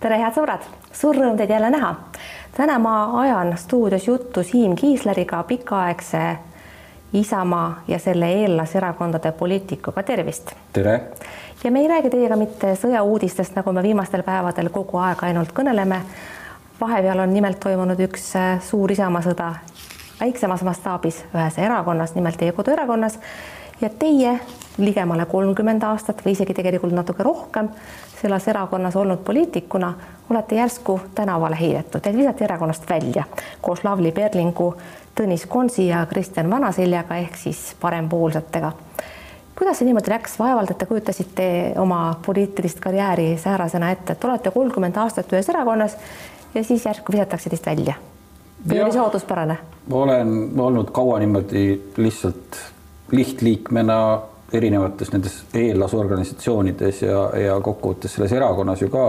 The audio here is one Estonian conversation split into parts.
tere, head sõbrad, suur rõõm teid jälle näha. täna ma ajan stuudios juttu Siim Kiisleriga, pikaaegse Isamaa ja selle eellaserakondade poliitikuga, tervist. tere. ja me ei räägi teiega mitte sõjauudistest, nagu me viimastel päevadel kogu aeg ainult kõneleme. vahepeal on nimelt toimunud üks äh, suur Isamaa sõda väiksemas mastaabis ühes erakonnas, nimelt teie koduerakonnas ja teie ligemale kolmkümmend aastat või isegi tegelikult natuke rohkem selles erakonnas olnud poliitikuna olete järsku tänavale heidetud, teid visati erakonnast välja koos Lavly Perlingu, Tõnis Konsi ja Kristjan Vanaseljaga ehk siis parempoolsetega. kuidas see niimoodi läks, vaevalt et te kujutasite oma poliitilist karjääri säärasena ette, et olete kolmkümmend aastat ühes erakonnas ja siis järsku visatakse teist välja? või oli see ootuspärane? olen olnud kaua niimoodi lihtsalt lihtliikmena erinevates nendes eellasorganisatsioonides ja, ja kokkuvõttes selles erakonnas ju ka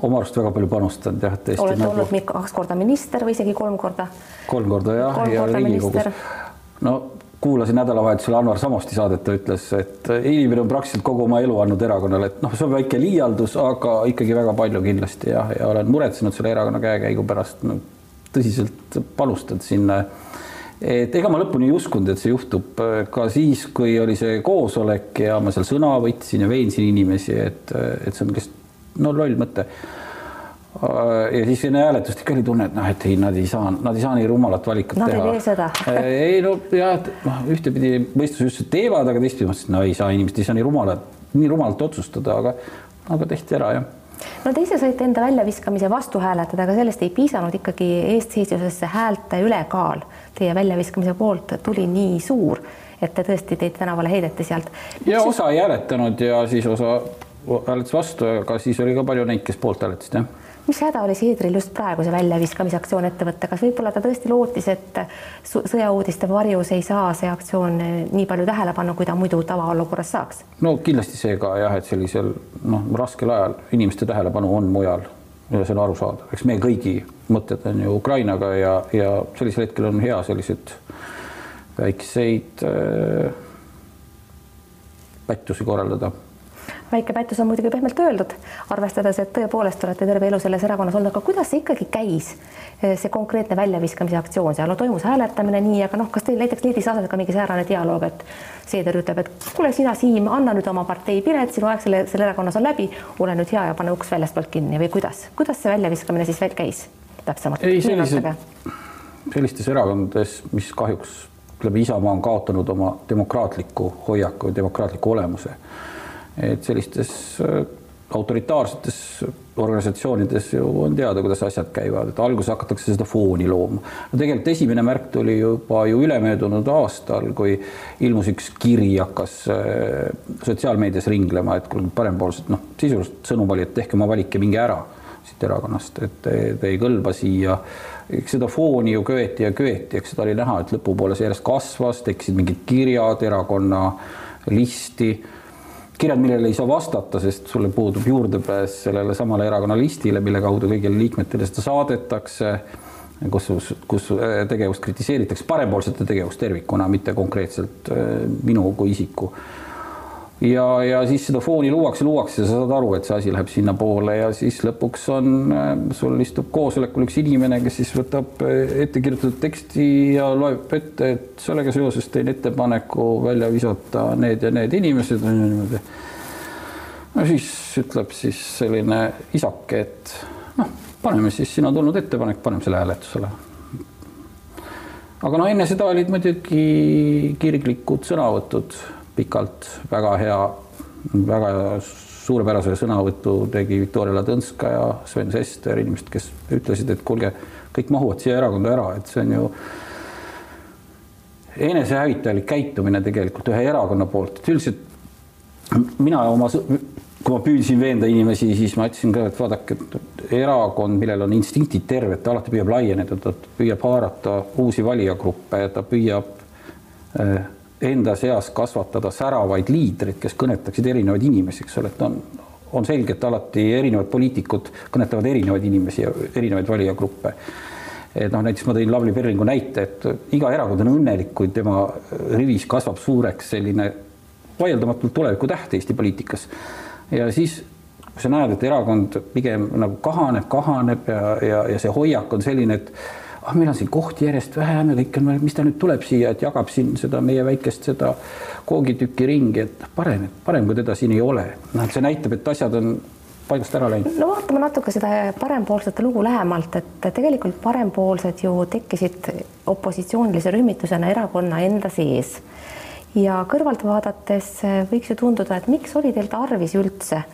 oma arust väga palju panustanud jah, tõesti. olete nagu... olnud kaks korda minister või isegi kolm korda? kolm korda jah, ja Riigikogus. no kuulasin nädalavahetusel Anvar Samosti saadet, ta ütles, et inimene on praktiliselt kogu oma elu andnud erakonnale, et noh, see on väike liialdus, aga ikkagi väga palju kindlasti jah, ja olen muretsenud selle erakonna käekäigu pärast no,, tõsiselt panustanud sinna et ega ma lõpuni ei uskunud, et see juhtub ka siis, kui oli see koosolek ja ma seal sõna võtsin ja veensin inimesi, et, et see on kes, no loll mõte. ja siis enne hääletust ikka oli tunne, et noh, et ei, nad ei saa, nad ei saa nii rumalat valikut nad teha. Nad ei tee seda ei no jah, noh, ühtepidi mõistus just, et teevad, aga teistpidi mõtlesin, no ei saa, inimesed ei saa nii rumalat, nii rumalalt otsustada, aga, aga tehti ära jah no te ise saite enda väljaviskamise vastu hääletada, aga sellest ei piisanud ikkagi eestseisvusesse häälte ülekaal teie väljaviskamise poolt tuli nii suur, et te tõesti teid tänavale heideti sealt. ja osa ei hääletanud ja siis osa hääletas vastu, aga siis oli ka palju neid, kes poolt hääletasid, jah mis häda oli Seedril just praeguse väljaviskamise aktsioon ette võtta, kas võib-olla ta tõesti lootis, et sõjauudiste varjus ei saa see aktsioon nii palju tähelepanu, kui ta muidu tavaolukorras saaks? no kindlasti see ka jah, et sellisel noh, raskel ajal inimeste tähelepanu on mujal ja see on arusaadav, eks meie kõigi mõtted on ju Ukrainaga ja, ja sellisel hetkel on hea selliseid väikseid äh, pättusi korraldada väike pättus on muidugi pehmelt öeldud, arvestades, et tõepoolest olete terve elu selles erakonnas olnud, aga kuidas see ikkagi käis, see konkreetne väljaviskamise aktsioon seal, no toimus hääletamine nii, aga noh, kas teil näiteks leidis aset ka mingi säärane dialoog, et Seeder ütleb, et kuule, sina, Siim, anna nüüd oma partei pilet, sinu aeg selle, selle erakonnas on läbi, ole nüüd hea ja pane uks väljastpoolt kinni või kuidas, kuidas see väljaviskamine siis veel käis täpsemalt? ei, sellised, sellistes erakondades, mis kahjuks ütleme, Isamaa on kaotanud oma demokraatliku hoiaku ja demokraatliku olemuse et sellistes äh, autoritaarsetes organisatsioonides ju on teada, kuidas asjad käivad, et alguses hakatakse seda fooni looma. no tegelikult esimene märk tuli juba ju ülemöödunud aastal, kui ilmus üks kiri, hakkas äh, sotsiaalmeedias ringlema, et kuule, parempoolsed, noh, sisuliselt sõnum oli, et tehke oma valik ja minge ära siit erakonnast, et te, te ei kõlba siia. eks seda fooni ju köeti ja köeti, eks seda oli näha, et lõpupoole see järjest kasvas, tekkisid mingid kirjad erakonna listi kirjad, millele ei saa vastata, sest sulle puudub juurdepääs sellele samale erakonna listile, mille kaudu kõigile liikmetele seda saadetakse, kus, kus äh, tegevust kritiseeritakse, parempoolsete tegevust tervikuna, mitte konkreetselt äh, minu kui isiku ja, ja siis seda fooni luuakse, luuakse, sa saad aru, et see asi läheb sinnapoole ja siis lõpuks on, äh, sul istub koosolekul üks inimene, kes siis võtab äh, ette kirjutatud teksti ja loeb ette, et sellega seoses teen ettepaneku välja visata need ja need inimesed on ju niimoodi. no siis ütleb siis selline isake, et noh, paneme siis, siin on tulnud ettepanek, paneme selle hääletusele aga no enne seda olid muidugi kirglikud sõnavõtud pikalt, väga hea, väga suurepärase sõnavõtu tegi Viktoria Ladõnskaja, Sven Sester, inimesed, kes ütlesid, et kuulge, kõik mahuvad siia erakonda ära, et see on ju enesehävitalik käitumine tegelikult ühe erakonna poolt, et üldiselt mina oma, kui ma püüdsin veenda inimesi, siis ma ütlesin ka, et vaadake, et erakond, millel on instinktid terved, ta alati püüab laieneda, ta püüab haarata uusi valijagruppe, ta püüab äh, enda seas kasvatada säravaid liidreid, kes kõnetaksid erinevaid inimesi, eks ole, et on, on selge, et alati erinevad poliitikud kõnetavad erinevaid inimesi ja erinevaid valijagruppe. et noh, näiteks ma tõin Lavly Perlingu näite, et iga erakond on õnnelik, kui tema rivis kasvab suureks selline vaieldamatult tuleviku täht Eesti poliitikas. ja siis kui sa näed, et erakond pigem nagu kahaneb, kahaneb ja, ja, ja see hoiak on selline, et ah, meil on siin kohti järjest vähem ja kõik on, mis ta nüüd tuleb siia, et jagab siin seda meie väikest seda koogitükki ringi, et parem, parem kui teda siin ei ole. noh, et see näitab, et asjad on paigast ära läinud. no vaatame natuke seda parempoolsete lugu lähemalt, et tegelikult parempoolsed ju tekkisid opositsioonilise rühmitusena erakonna enda sees ja kõrvalt vaadates võiks ju tunduda, et miks oli teil tarvis üldse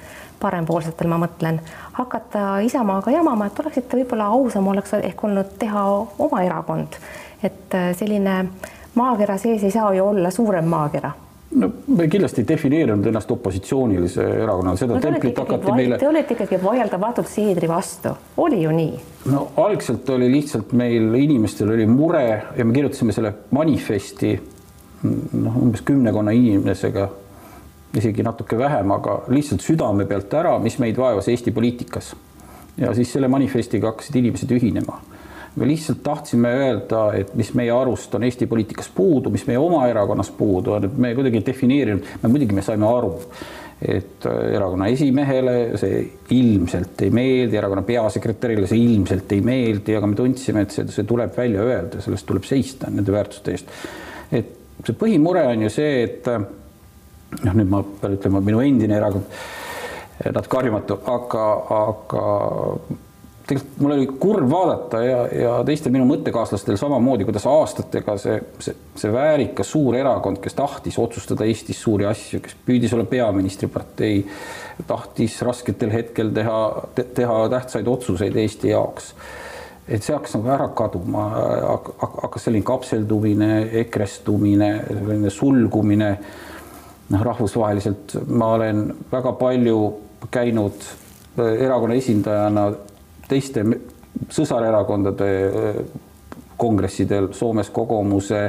parempoolsetel, ma mõtlen, hakata Isamaaga jamama, et oleksite võib-olla ausam oleks ehk olnud teha oma erakond. et äh, selline maakera sees ei saa ju olla suurem maakera no me kindlasti ei defineerinud ennast opositsioonilise erakonnana, seda no, templit hakati meile. Te olete ikkagi vaieldamatult Seedri vastu, oli ju nii? no algselt oli lihtsalt meil inimestel oli mure ja me kirjutasime selle manifesti noh, umbes kümnekonna inimesega isegi natuke vähem, aga lihtsalt südame pealt ära, mis meid vaevas Eesti poliitikas. ja siis selle manifestiga hakkasid inimesed ühinema. me lihtsalt tahtsime öelda, et mis meie arust on Eesti poliitikas puudu, mis meie oma erakonnas puudu on, et me kuidagi defineerinud, me muidugi me saime aru, et erakonna esimehele see ilmselt ei meeldi, erakonna peasekretärile see ilmselt ei meeldi, aga me tundsime, et see, see tuleb välja öelda, sellest tuleb seista nende väärtuste eest. et see põhimure on ju see, et noh, nüüd ma pean ütlema, minu endine erakond, natuke harjumatu, aga, aga tegelikult mul oli kurb vaadata ja, ja teistel minu mõttekaaslastel samamoodi, kuidas aastatega see, see, see väärikas suur erakond, kes tahtis otsustada Eestis suuri asju, kes püüdis olla peaministripartei, tahtis rasketel hetkel teha te,, teha tähtsaid otsuseid Eesti jaoks et see hakkas nagu ära kaduma, hakkas selline kapseldumine, ekrestumine, selline sulgumine noh, rahvusvaheliselt ma olen väga palju käinud äh, erakonna esindajana teiste sõsarerakondade äh, kongressidel. Soomes Kogomuse,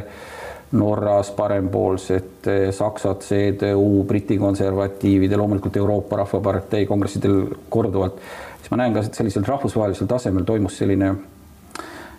Norras parempoolsete, Saksad, CDU, Briti konservatiivide, loomulikult Euroopa Rahvapartei kongressidel korduvalt, siis ma näen ka, et sellisel rahvusvahelisel tasemel toimus selline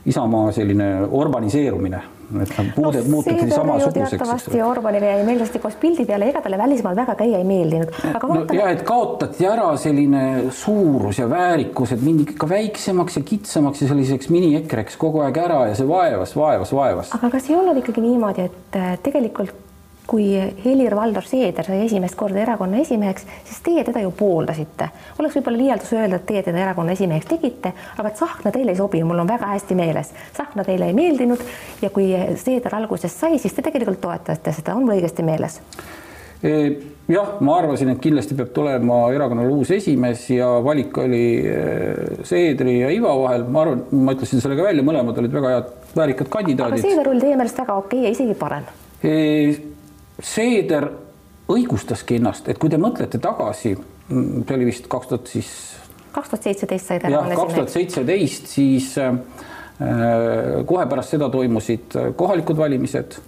Isamaa selline urbaniseerumine, et nad puuded no, muutusid samasuguseks. teatavasti Orbanile jäi meeldisti koos pildi peale, ega talle välismaal väga käia ei meeldinud. no,. ja et kaotati ära selline suurus ja väärikus, et mindi ikka väiksemaks ja kitsamaks ja selliseks mini-ekreks kogu aeg ära ja see vaevas, vaevas, vaevas. aga kas ei olnud ikkagi niimoodi, et äh, tegelikult kui Helir-Valdor Seeder sai esimest korda erakonna esimeheks, siis teie teda ju pooldasite. oleks võib-olla liialdus öelda, et teie teda erakonna esimeheks tegite, aga et Tsahkna teile ei sobi, mul on väga hästi meeles. Tsahkna teile ei meeldinud ja kui Seeder alguses sai, siis te tegelikult toetasite seda, on mul õigesti meeles? E, jah, ma arvasin, et kindlasti peab tulema erakonnal uus esimees ja valik oli e, Seedri ja Iva vahel, ma arvan, ma ütlesin selle ka välja, mõlemad olid väga head väärikad kandidaadid. aga Seeder oli teie meelest väga okei okay ja isegi parem e Seeder õigustaski ennast, et kui te mõtlete tagasi, see oli vist kaks tuhat siis. kaks tuhat seitseteist sai ta. jah, kaks tuhat seitseteist, siis äh, kohe pärast seda toimusid kohalikud valimised.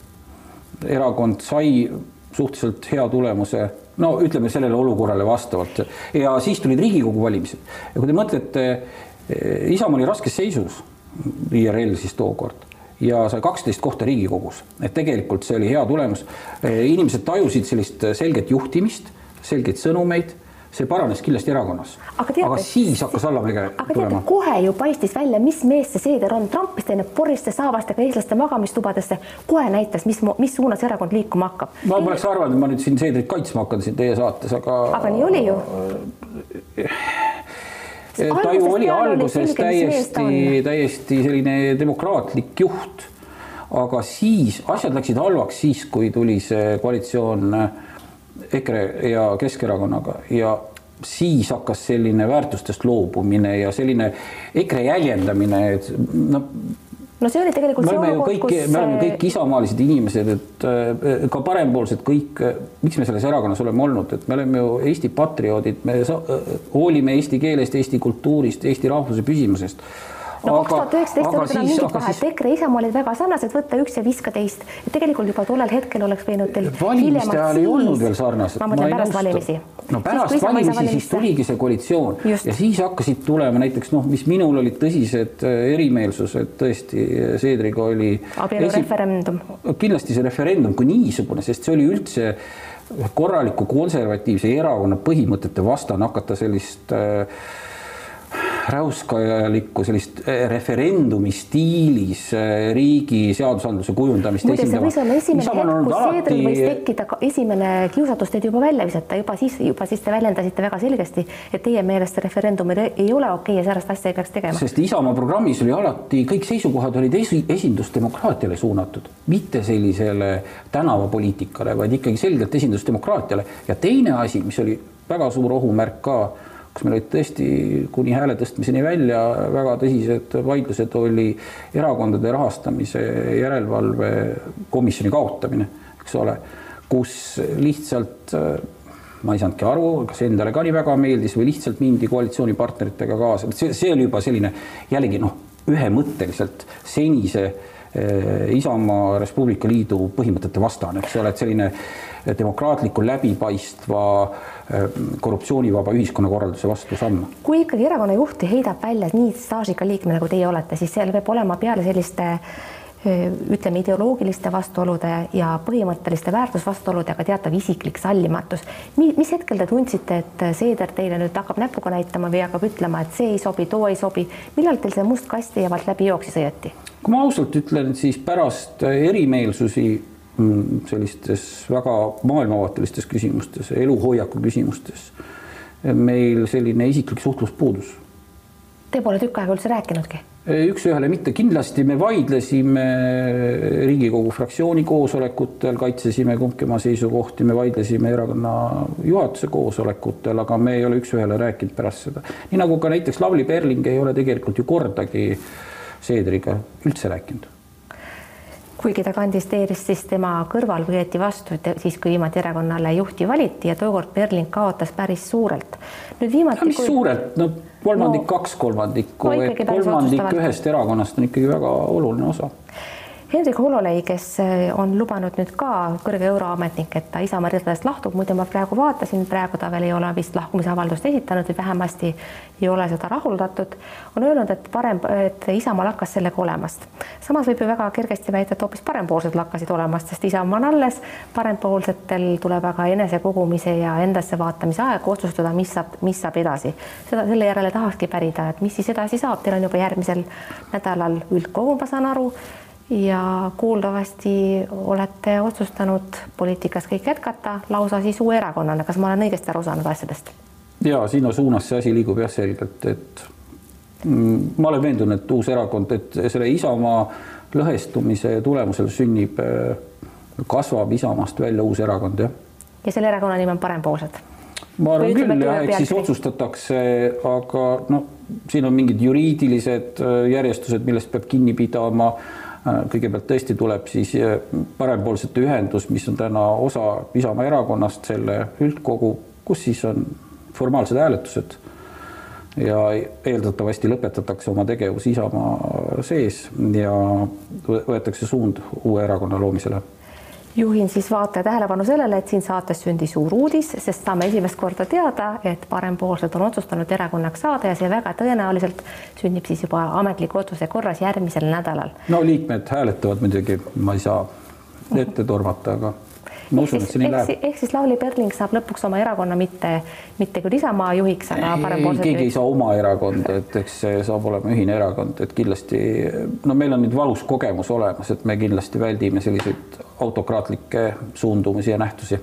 erakond sai suhteliselt hea tulemuse, no ütleme sellele olukorrale vastavalt ja siis tulid Riigikogu valimised ja kui te mõtlete, Isamaa oli raskes seisus, IRL siis tookord ja sai kaksteist kohta Riigikogus, et tegelikult see oli hea tulemus. inimesed tajusid sellist selget juhtimist, selgeid sõnumeid see paranes kindlasti erakonnas. aga, teate, aga siis hakkas allamäge tulema. kohe ju paistis välja, mis mees see Seeder on, trampis teine poriste saabastega eestlaste magamistubadesse, kohe näitas, mis, mis suunas erakond liikuma hakkab. ma poleks arvanud, et ma nüüd siin Seedrit kaitsma hakkan siin teie saates, aga. aga nii oli ju ta ju oli alguses täiesti, täiesti selline demokraatlik juht. aga siis asjad läksid halvaks siis, kui tuli see koalitsioon EKRE ja Keskerakonnaga ja siis hakkas selline väärtustest loobumine ja selline EKRE jäljendamine, et noh no see oli tegelikult me oleme ju kõik me oleme kõik isamaalised inimesed, et äh, ka parempoolsed kõik, miks me selles erakonnas oleme olnud, et me oleme ju Eesti patrioodid, me äh, hoolime eesti keelest, Eesti kultuurist, Eesti rahvuse püsimusest. No kaks tuhat üheksateist ei ole enam mingit vahet siis..., EKRE Isamaa olid väga sarnased, võtta üks ja viska teist. tegelikult juba tollel hetkel oleks võinud teil valimiste ajal ei olnud veel sarnased. ma mõtlen pärast valimisi. no pärast siis, valimisi, siis tuligi see koalitsioon Just. ja siis hakkasid tulema näiteks noh, mis minul olid tõsised äh, erimeelsused tõesti, Seedriga oli. abielureferendum. kindlasti see referendum kui niisugune, sest see oli üldse korraliku konservatiivse erakonna põhimõtete vastane hakata sellist äh, räuskajalikku sellist äh, referendumi stiilis äh, riigi seadusandluse kujundamist muide, see võis olla esimene hetk, kus alati... Seedril võis tekkida esimene kiusatus teid juba välja visata, juba siis, juba siis te väljendasite väga selgesti, et teie meelest referendum ei ole okei ja särast asja ei peaks tegema. sest Isamaa programmis oli alati, kõik seisukohad olid esi, esindusdemokraatiale suunatud, mitte sellisele tänavapoliitikale, vaid ikkagi selgelt esindusdemokraatiale. Ja teine asi, mis oli väga suur ohumärk ka kus meil olid tõesti kuni hääle tõstmiseni välja väga tõsised vaidlused, oli erakondade rahastamise järelevalve komisjoni kaotamine, eks ole, kus lihtsalt ma ei saanudki aru, kas endale ka nii väga meeldis või lihtsalt mindi koalitsioonipartneritega kaasa, see, see oli juba selline jällegi noh, ühemõtteliselt senise eh, Isamaa Res Publica Liidu põhimõtete vastane, eks ole, et selline demokraatliku läbipaistva Äh, korruptsioonivaba ühiskonnakorralduse vastu samm. kui ikkagi erakonna juhti heidab välja nii staažika liikme, nagu teie olete, siis seal peab olema peale selliste äh, ütleme, ideoloogiliste vastuolude ja põhimõtteliste väärtusvastuolude ka teatav isiklik sallimatus. mis hetkel te tundsite, et Seeder teile nüüd hakkab näpuga näitama või hakkab ütlema, et see ei sobi, too ei sobi, millal teil see must kast teie vahelt läbi jooksis õieti? kui ma ausalt ütlen, siis pärast erimeelsusi Mm, sellistes väga maailmavaatelistes küsimustes, eluhoiaku küsimustes meil selline isiklik suhtlus puudus. Te pole tükk aega üldse rääkinudki? üks-ühele mitte, kindlasti me vaidlesime Riigikogu fraktsiooni koosolekutel, kaitsesime kumbki oma seisukohti, me vaidlesime erakonna juhatuse koosolekutel, aga me ei ole üks-ühele rääkinud pärast seda. nii nagu ka näiteks Lavly Perling ei ole tegelikult ju kordagi Seedriga üldse rääkinud kuigi ta kandideeris, siis tema kõrval võeti vastu siis, kui viimati erakonnale juhti valiti ja tookord Berling kaotas päris suurelt. nüüd viimati. mis kui... suurelt, no kolmandik no,, kaks kolmandikku et kolmandik ühest erakonnast on ikkagi väga oluline osa Hendrik Hololei, kes eh, on lubanud nüüd ka kõrge euroametnik, et ta Isamaa ridadest lahtub, muide ma praegu vaatasin, praegu ta veel ei ole vist lahkumisavaldust esitanud või vähemasti ei ole seda rahuldatud, on öelnud, et parem, et Isamaa lakkas sellega olemast. samas võib ju väga kergesti väita, et hoopis parempoolsed lakkasid olemast, sest Isamaa on alles, parempoolsetel tuleb aga enesekogumise ja endasse vaatamise aeg otsustada, mis saab, mis saab edasi. seda, selle järele tahakski pärida, et mis siis edasi saab, teil on juba järgmisel nädalal üldkogu, ma saan aru ja kuuldavasti olete otsustanud poliitikas kõik jätkata lausa siis uue erakonnana, kas ma olen õigesti aru saanud asjadest? ja sinna suunas see asi liigub jah selgelt, et mm, ma olen veendunud, et uus erakond, et selle Isamaa lõhestumise tulemusel sünnib, äh, kasvab Isamaast välja uus erakond, jah. ja selle erakonna nimi on Parempoolsed? ma arvan küll jah, eks siis otsustatakse, aga noh, siin on mingid juriidilised äh, järjestused, millest peab kinni pidama kõigepealt tõesti tuleb siis äh, parempoolsete ühendus, mis on täna osa Isamaa erakonnast, selle üldkogu, kus siis on formaalsed hääletused. Ja eeldatavasti lõpetatakse oma tegevus Isamaa sees ja võetakse suund uue erakonna loomisele juhin siis vaataja tähelepanu sellele, et siin saates sündis suur uudis, sest saame esimest korda teada, et parempoolsed on otsustanud erakonnaks saada ja see väga tõenäoliselt sünnib siis juba ametliku otsuse korras järgmisel nädalal. no liikmed hääletavad muidugi, ma ei saa ette tormata, aga ma usun, et see nii läheb. ehk siis Lavly Perling saab lõpuks oma erakonna mitte, mitte küll Isamaa juhiks, aga parempoolsed. keegi ei saa oma erakonda, et eks see saab olema ühine erakond, et kindlasti no meil on nüüd valus kogemus olemas, et me kindlasti väldime selliseid autokraatlikke suundumusi ja nähtusi.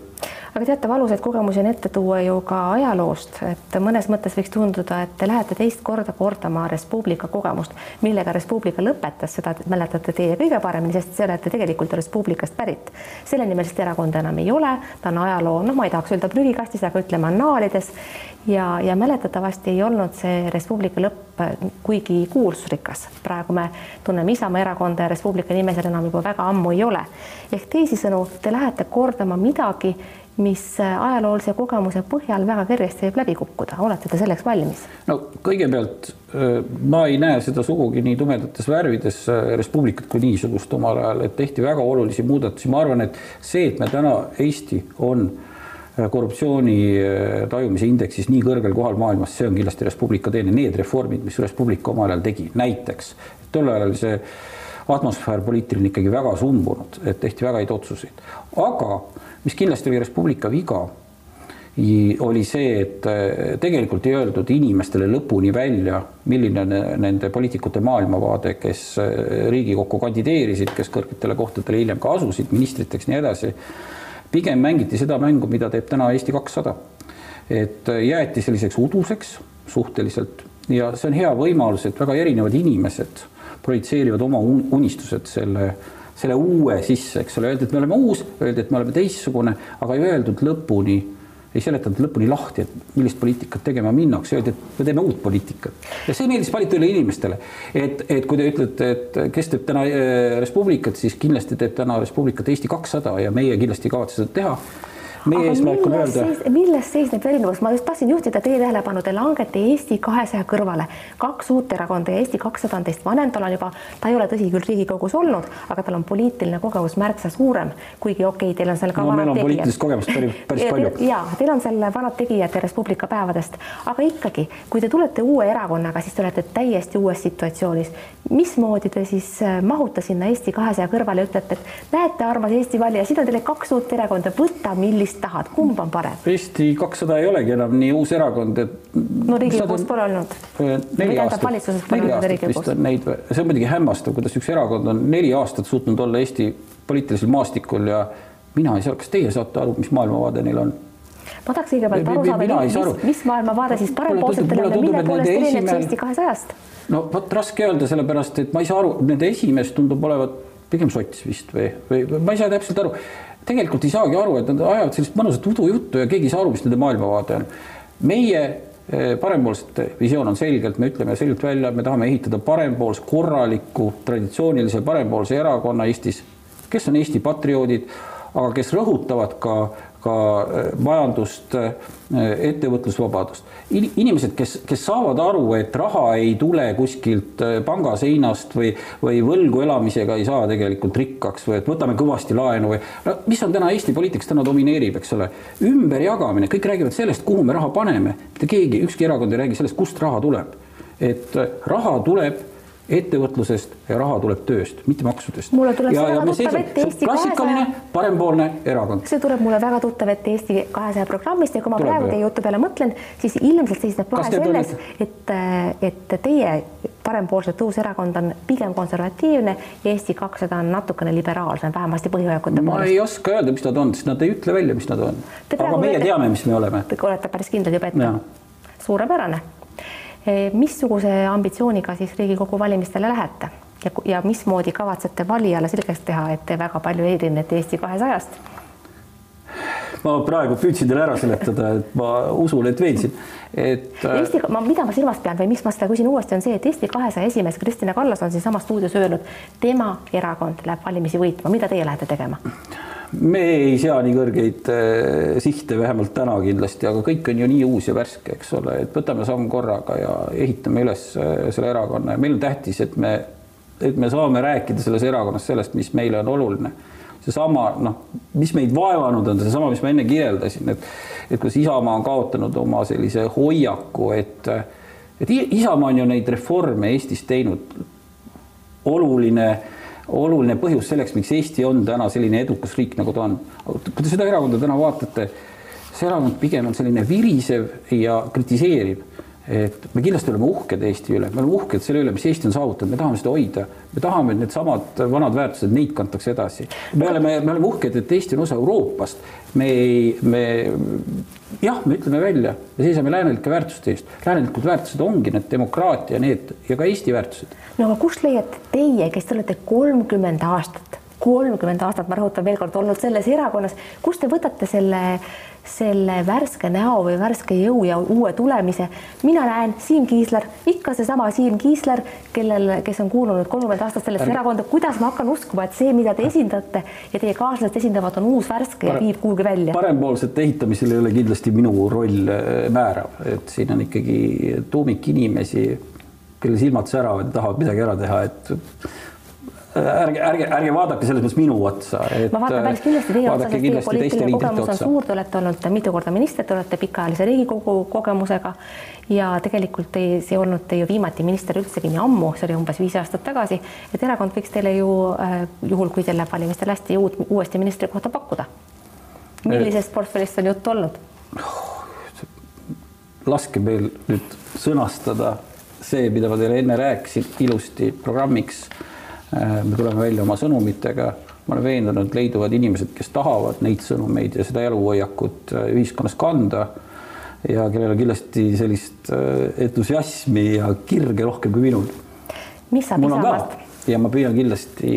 Aga teate, valusaid kogemusi on ette tuua ju ka ajaloost, et mõnes mõttes võiks tunduda, et te lähete teist korda kordama Res Publica kogemust, millega Res Publica lõpetas, seda mäletate teie kõige paremini, sest te olete tegelikult Res Publicast pärit. sellenimelist erakonda enam ei ole, ta on ajaloo, noh, ma ei tahaks öelda prügikastis, aga ütleme annaalides ja, ja mäletatavasti ei olnud see Res Publica lõpp kuigi kuulsusrikas. praegu me tunneme Isamaa erakonda ja Res Publica nime seal enam juba väga ammu ei ole. ehk teisisõnu, te lähete kordama midagi, mis ajaloolise kogemuse põhjal väga kergesti võib läbi kukkuda, olete te selleks valmis? no kõigepealt äh, ma ei näe seda sugugi nii tumedates värvides äh, Res Publicat kui niisugust omal ajal, et tehti väga olulisi muudatusi, ma arvan, et see, et me täna Eesti on äh, korruptsiooni tajumise indeksis nii kõrgel kohal maailmas, see on kindlasti Res Publica teene, need reformid, mis Res Publica omal ajal tegi, näiteks tol ajal oli see atmosfäär poliitiline ikkagi väga sumbunud, et tehti väga häid otsuseid, aga mis kindlasti oli Res Publica viga, oli see, et äh, tegelikult ei öeldud inimestele lõpuni välja, milline on nende poliitikute maailmavaade, kes äh, Riigikokku kandideerisid, kes kõrgetele kohtadele hiljem ka asusid, ministriteks, nii edasi. Pigem mängiti seda mängu, mida teeb täna Eesti kakssada. et jäeti selliseks uduseks suhteliselt ja see on hea võimalus, et väga erinevad inimesed projitseerivad oma unistused selle selle uue sisse, eks ole, öeldi, et me oleme uus, öeldi, et me oleme teistsugune, aga ei öeldud lõpuni, ei seletatud lõpuni lahti, et millist poliitikat tegema minnakse, öeldi, et me teeme uut poliitikat. ja see meeldis paljudele inimestele, et, et kui te ütlete, et kes teeb täna äh, Res Publicat, siis kindlasti teeb täna Res Publicat Eesti kakssada ja meie kindlasti ei kavatse seda teha meie eesmärk on öelda. milles seisneb erinevus, ma just tahtsin juhtida teie tähelepanu, te langete Eesti kahesaja kõrvale, kaks uut erakonda ja Eesti kakssada on teist vanem, tal on juba, ta ei ole tõsi küll Riigikogus olnud, aga tal on poliitiline kogemus märksa suurem, kuigi okei okay,, teil on seal ka no, vanad tegijad. poliitilist kogemust päris, päris palju. ja teil on seal vanad tegijad Res Publica päevadest, aga ikkagi, kui te tulete uue erakonnaga, siis te olete täiesti uues situatsioonis. mismoodi te siis äh, mahute sinna Eesti kahesaja kõrvale ja ütlete, et näete, armas Eesti valija, siin on teile kaks uut erakonda, võta, millist mis tahad, kumb on parem? Eesti kakssada ei olegi enam nii uus erakond, et. no Riigikogus pole olnud. neli aastat, neli aastat vist on neid, see on muidugi hämmastav, kuidas üks erakond on neli aastat suutnud olla Eesti poliitilisel maastikul ja mina ei saa, kas teie saate aru, mis maailmavaade neil on? ma tahaks kõigepealt aru saada, mis, mis maailmavaade siis parempoolsetel on ja mille poolest erineb see Eesti kahesajast? no vot raske öelda, sellepärast et ma ei saa aru, nende esimees tundub olevat pigem sots vist või, või ma ei saa täpselt aru tegelikult ei saagi aru, et nad ajavad sellist mõnusat udujuttu ja keegi ei saa aru, mis nende maailmavaade on. meie eh, parempoolsete visioon on selgelt, me ütleme selgelt välja, me tahame ehitada parempoolse, korraliku, traditsioonilise parempoolse erakonna Eestis, kes on Eesti patrioodid, aga kes rõhutavad ka ka äh, majandust, äh, ettevõtlusvabadust. inimesed, kes, kes saavad aru, et raha ei tule kuskilt äh, pangaseinast või, või võlgu elamisega ei saa tegelikult rikkaks või et võtame kõvasti laenu või no mis on täna Eesti poliitikas täna domineerib, eks ole, ümberjagamine, kõik räägivad sellest, kuhu me raha paneme, mitte keegi, ükski erakond ei räägi sellest, kust raha tuleb. et raha tuleb ettevõtlusest ja raha tuleb tööst, mitte maksudest. mulle tuleb ja, väga tuttav ette Eesti klassikaline parempoolne erakond. see tuleb mulle väga tuttav ette Eesti kahesaja programmist ja kui ma tuleb praegu teie jutu peale mõtlen, siis ilmselt seisneb vahe selles, et, et teie parempoolset uus erakond on pigem konservatiivne ja Eesti kakssada on natukene liberaalsem, vähemasti põhihoiakute poolest. ma ei oska öelda, mis nad on, sest nad ei ütle välja, mis nad on. aga meie olete, teame, mis me oleme. Te olete päris kindlad juba ette. suurepärane missuguse ambitsiooniga siis Riigikogu valimistele lähete ja, ja mismoodi kavatsete valijale selgeks teha, et te väga palju erinete Eesti kahesajast? ma praegu püüdsin teile ära seletada, et ma usun, et veensin, et. Äh, Eesti, ma, mida ma silmas pean või miks ma seda küsin uuesti, on see, et Eesti kahesaja esimees Kristina Kallas on siinsamas stuudios öelnud, tema erakond läheb valimisi võitma, mida teie lähete tegema? Me ei sea nii kõrgeid äh, sihte, vähemalt täna kindlasti, aga kõik on ju nii uus ja värske, eks ole, et võtame samm korraga ja ehitame üles äh, selle erakonna ja meil on tähtis, et me, et me saame rääkida selles erakonnas sellest, mis meile on oluline. seesama noh, mis meid vaevanud on, seesama, mis ma enne kirjeldasin, et et kuidas Isamaa on kaotanud oma sellise hoiaku, et et Isamaa on ju neid reforme Eestis teinud oluline oluline põhjus selleks, miks Eesti on täna selline edukas riik, nagu ta on. kui te seda erakonda täna vaatate, see erakond pigem on selline virisev ja kritiseeriv. Et me kindlasti oleme uhked Eesti üle, me oleme uhked selle üle, mis Eesti on saavutanud, me tahame seda hoida, me tahame, et needsamad vanad väärtused, neid kantakse edasi. me oleme, me oleme uhked, et Eesti on osa Euroopast, me ei, me jah, me ütleme välja, me seisame läänelike väärtuste eest. läänelikud väärtused ongi need demokraatia, need ja ka Eesti väärtused. no aga kust leiate teie, kes te olete kolmkümmend aastat kolmkümmend aastat, ma rõhutan veel kord, olnud selles erakonnas, kust te võtate selle selle värske näo või värske jõu ja uue tulemise. mina näen Siim Kiisler, ikka seesama Siim Kiisler, kellel, kes on kuulunud kolmkümmend aastat sellesse erakonda, kuidas ma hakkan uskuma, et see, mida te esindate ja teie kaaslased esindavad, on uus värske ja viib kuhugi välja? parempoolsete ehitamisel ei ole kindlasti minu roll äh, määrav, et siin on ikkagi tuumik inimesi, kelle silmad säravad ja tahavad midagi ära teha, et ärge, ärge, ärge vaadake selles mõttes minu otsa. ma vaatan päris kindlasti teie otsa, sest teie poliitiline kogemus on suur, te olete olnud mitu korda minister, te olete pikaajalise Riigikogu kogemusega ja tegelikult ei, see ei olnud te ju viimati minister üldsegi nii ammu, see oli umbes viis aastat tagasi, et erakond võiks teile ju äh, juhul, kui teil läheb valimistel hästi, uut, uuesti ministrikohta pakkuda. millisest portfellist on juttu olnud? laske meil nüüd sõnastada see, mida ma teile enne rääkisin, ilusti programmiks me tuleme välja oma sõnumitega, ma olen veendunud, leiduvad inimesed, kes tahavad neid sõnumeid ja seda eluhoiakut äh, ühiskonnas kanda ja kellel on kindlasti sellist äh, entusiasmi ja kirge rohkem kui minul. mis saab Isamaast? ja ma püüan kindlasti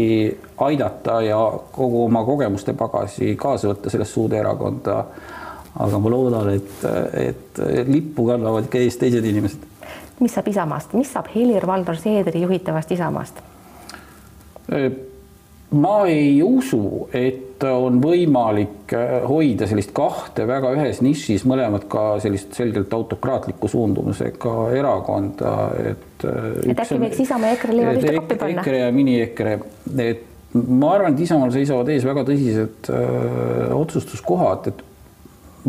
aidata ja kogu oma kogemuste pagasi kaasa võtta sellest suurde erakonda. aga ma loodan, et, et lippu kannavad ikka ees teised inimesed. mis saab Isamaast, mis saab Helir-Valdor Seederi juhitavast Isamaast? Ma ei usu, et on võimalik äh, hoida sellist kahte väga ühes nišis, mõlemad ka sellist selgelt autokraatliku suundumusega erakonda, et. Äh, et äkki võiks Isamaa ja EKRE leivad ühte kappi panna? EKRE ja mini-EKRE, et ma arvan, et Isamaal seisavad ees väga tõsised öö, äh, otsustuskohad, et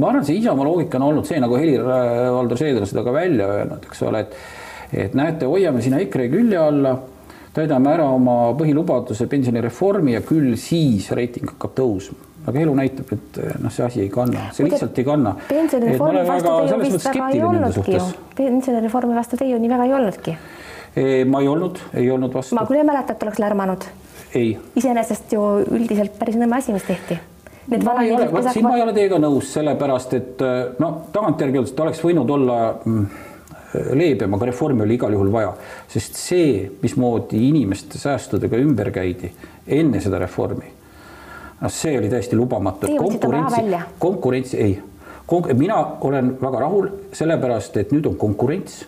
ma arvan, see Isamaa loogika on olnud see, nagu Helir-Valdor Seeder seda ka välja öelnud, eks ole, et et näete, hoiame sinna EKRE külje alla täidame ära oma põhilubaduse pensionireformi ja küll siis reiting hakkab tõusma aga elu näitab, et noh, see asi ei kanna, see lihtsalt ei kanna. pensionireformi vastu te ju vist väga ei olnudki ju, pensionireformi vastu te ju nii väga ei olnudki. ma ei olnud, ei olnud vastu. ma küll ei mäleta, et oleks lärmanud. iseenesest ju üldiselt päris nõme asi, mis tehti. Need ma ei ole, vot siin ma ei ole teiega nõus, sellepärast et noh, tagantjärgi öeldes ta oleks võinud olla mm, leebem, aga reformi oli igal juhul vaja, sest see, mismoodi inimeste säästudega ümber käidi enne seda reformi, noh, see oli täiesti lubamatu. konkurentsi, konkurentsi ei. Konk, mina olen väga rahul, sellepärast et nüüd on konkurents.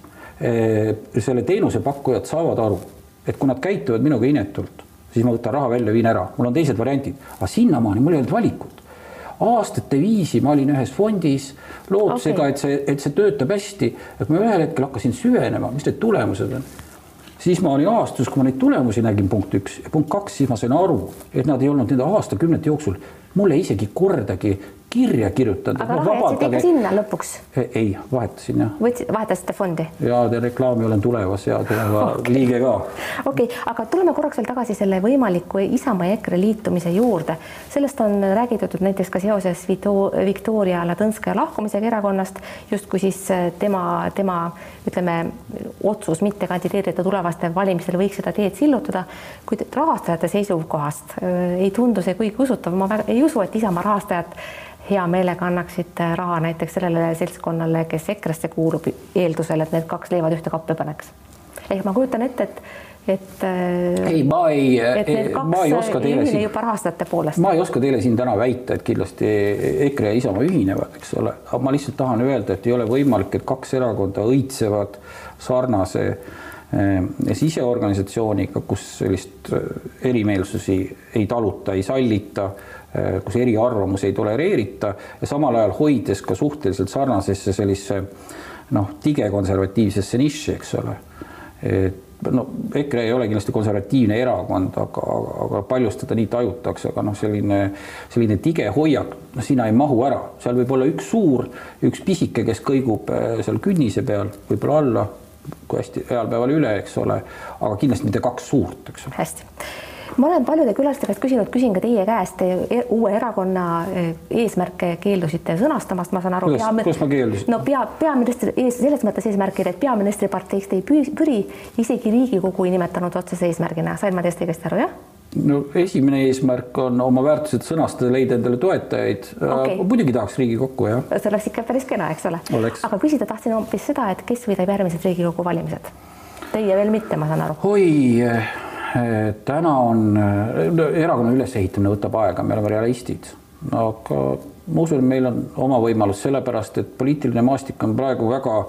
Selle teenusepakkujad saavad aru, et kui nad käituvad minuga inetult, siis ma võtan raha välja, viin ära, mul on teised variandid, aga sinnamaani mul ei olnud valikut aastate viisi ma olin ühes fondis lootusega okay., et see, et see töötab hästi, et ma ühel hetkel hakkasin süvenema, mis need tulemused on. siis ma olin aastas, kui ma neid tulemusi nägin, punkt üks ja punkt kaks, siis ma sain aru, et nad ei olnud nende aastakümnete jooksul mulle isegi kordagi kirja kirjutanud. aga raha jätsid ikka sinna lõpuks? ei, vahetasin jah. võtsid, vahetasite fondi? ja reklaami olen tulevas ja tuleva okay. liige ka. okei okay., aga tuleme korraks veel tagasi selle võimaliku Isamaa ja EKRE liitumise juurde. sellest on räägitud näiteks ka seoses Viktoria Ladõnskaja lahkumisega erakonnast, justkui siis äh, tema, tema ütleme, otsus mitte kandideerida tulevastel valimistel võiks seda teed sillutada, kuid rahastajate seisukohast äh, ei tundu see kuigi usutav, ma väga ei usu, et Isamaa rahastajad hea meelega annaksite raha näiteks sellele seltskonnale, kes EKRE-sse kuulub, eeldusel, et need kaks leivad ühte kappi paneks. ehk ma kujutan ette, et et äh, ei, ma ei, ma ei oska teile siin ma ei oska teile siin täna väita, et kindlasti EKRE ja Isamaa ühinevad, eks ole, aga ma lihtsalt tahan öelda, et ei ole võimalik, et kaks erakonda õitsevad sarnase äh, siseorganisatsiooniga, kus sellist äh, erimeelsusi ei taluta, ei sallita kus eriarvamusi ei tolereerita ja samal ajal hoides ka suhteliselt sarnasesse sellisesse noh, digekonservatiivsesse nišši, eks ole. et no EKRE ei ole kindlasti konservatiivne erakond, aga, aga paljust teda nii tajutakse, aga noh, selline, selline tige hoiak, noh, sinna ei mahu ära, seal võib olla üks suur, üks pisike, kes kõigub äh, seal künnise peal, võib-olla alla, kui hästi heal päeval üle, eks ole, aga kindlasti mitte kaks suurt, eks ole. hästi ma olen paljude külaliste käest küsinud, küsin ka teie käest, te e-, uue erakonna e, eesmärke keeldusite sõnastamast, ma saan aru. kuidas ma keeldusin? no pea, peaministri ees, selles mõttes eesmärgid, et peaministri parteist ei püri, isegi Riigikogu ei nimetanud otsese eesmärgina, sain ma teist õigesti aru, jah? no esimene eesmärk on oma väärtused sõnastada, leida endale toetajaid okay.. muidugi tahaks Riigikokku, jah. see oleks ikka päris kena, eks ole. aga küsida tahtsin hoopis seda, et kes võidab järgmised Riigikogu valimised? Teie veel mitte, ma saan aru. oi täna on, erakonna ülesehitamine võtab aega, me oleme realistid, aga ma usun, et meil on oma võimalus, sellepärast et poliitiline maastik on praegu väga,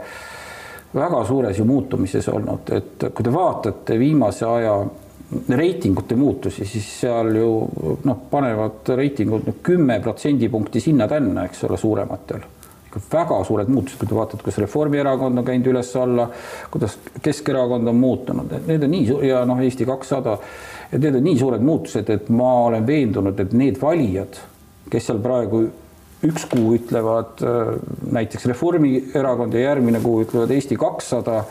väga suures ju muutumises olnud, et kui te vaatate viimase aja reitingute muutusi, siis seal ju noh, panevad reitingud kümme protsendipunkti sinna-tänna, eks ole, suurematel väga suured muutused, kui te vaatate, kuidas Reformierakond on käinud üles-alla, kuidas Keskerakond on muutunud, et need on nii ja noh, Eesti kakssada, et need on nii suured muutused, et ma olen veendunud, et need valijad, kes seal praegu üks kuu ütlevad äh, näiteks Reformierakond ja järgmine kuu ütlevad Eesti kakssada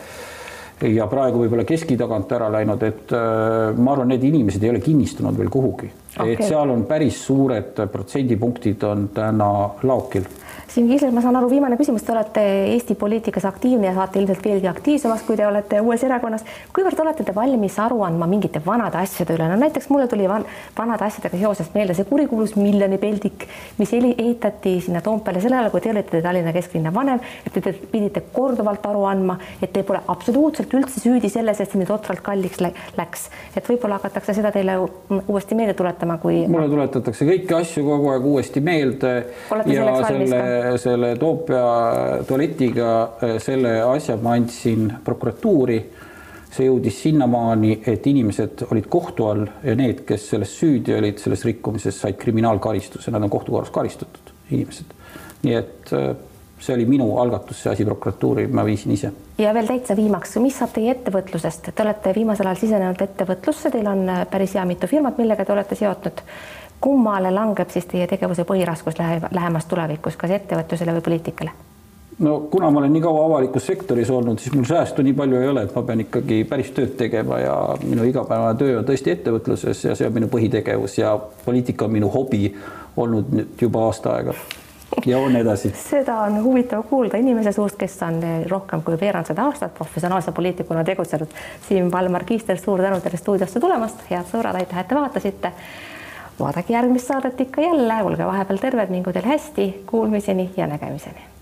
ja praegu võib-olla keski tagant ära läinud, et äh, ma arvan, need inimesed ei ole kinnistunud veel kuhugi. Okay.. et seal on päris suured protsendipunktid on täna laokil Siim Kiisler, ma saan aru, viimane küsimus, te olete Eesti poliitikas aktiivne ja saate ilmselt veelgi aktiivsemaks, kui te olete uues erakonnas. kuivõrd olete te valmis aru andma mingite vanade asjade üle, no näiteks mulle tuli van, vanade asjadega seoses meelde see kurikuulus miljonipeldik, mis ehitati sinna Toompeale sel ajal, kui te olite Tallinna kesklinna vanem, et te pidite korduvalt aru andma, et te pole absoluutselt üldse süüdi selles, et see nii totralt kalliks läks. et võib-olla hakatakse seda teile uuesti meelde tuletama, kui mulle tuletatakse kõiki asju kogu aeg uuesti meelde. olete selleks valmis ka? Selle Toompea tualetiga äh, selle asja ma andsin prokuratuuri. see jõudis sinnamaani, et inimesed olid kohtu all ja need, kes selles süüdi olid, selles rikkumises, said kriminaalkaristuse, nad on kohtukorras karistatud inimesed. nii et äh, see oli minu algatus, see asi prokuratuuri, ma viisin ise. ja veel täitsa viimaks, mis saab teie ettevõtlusest, te olete viimasel ajal sisenenud ettevõtlusse, teil on äh, päris hea mitu firmat, millega te olete seotud kummale langeb siis teie tegevuse põhiraskus läheb lähemas tulevikus, kas ettevõtlusele või poliitikale? no kuna ma olen nii kaua avalikus sektoris olnud, siis mul säästu nii palju ei ole, et ma pean ikkagi päris tööd tegema ja minu igapäevane töö on tõesti ettevõtluses ja see on minu põhitegevus ja poliitika on minu hobi olnud nüüd juba aasta aega ja on edasi. seda on huvitav kuulda inimese suust, kes on rohkem kui veerand sada aastat professionaalse poliitikuna tegutsenud. Siim Valmar Kiister, suur tänu teile stuudiosse tulemast, head sõbrad, aitäh, et te vaatasite vaadake järgmist saadet ikka jälle, olge vahepeal terved, mingu teil hästi, kuulmiseni ja nägemiseni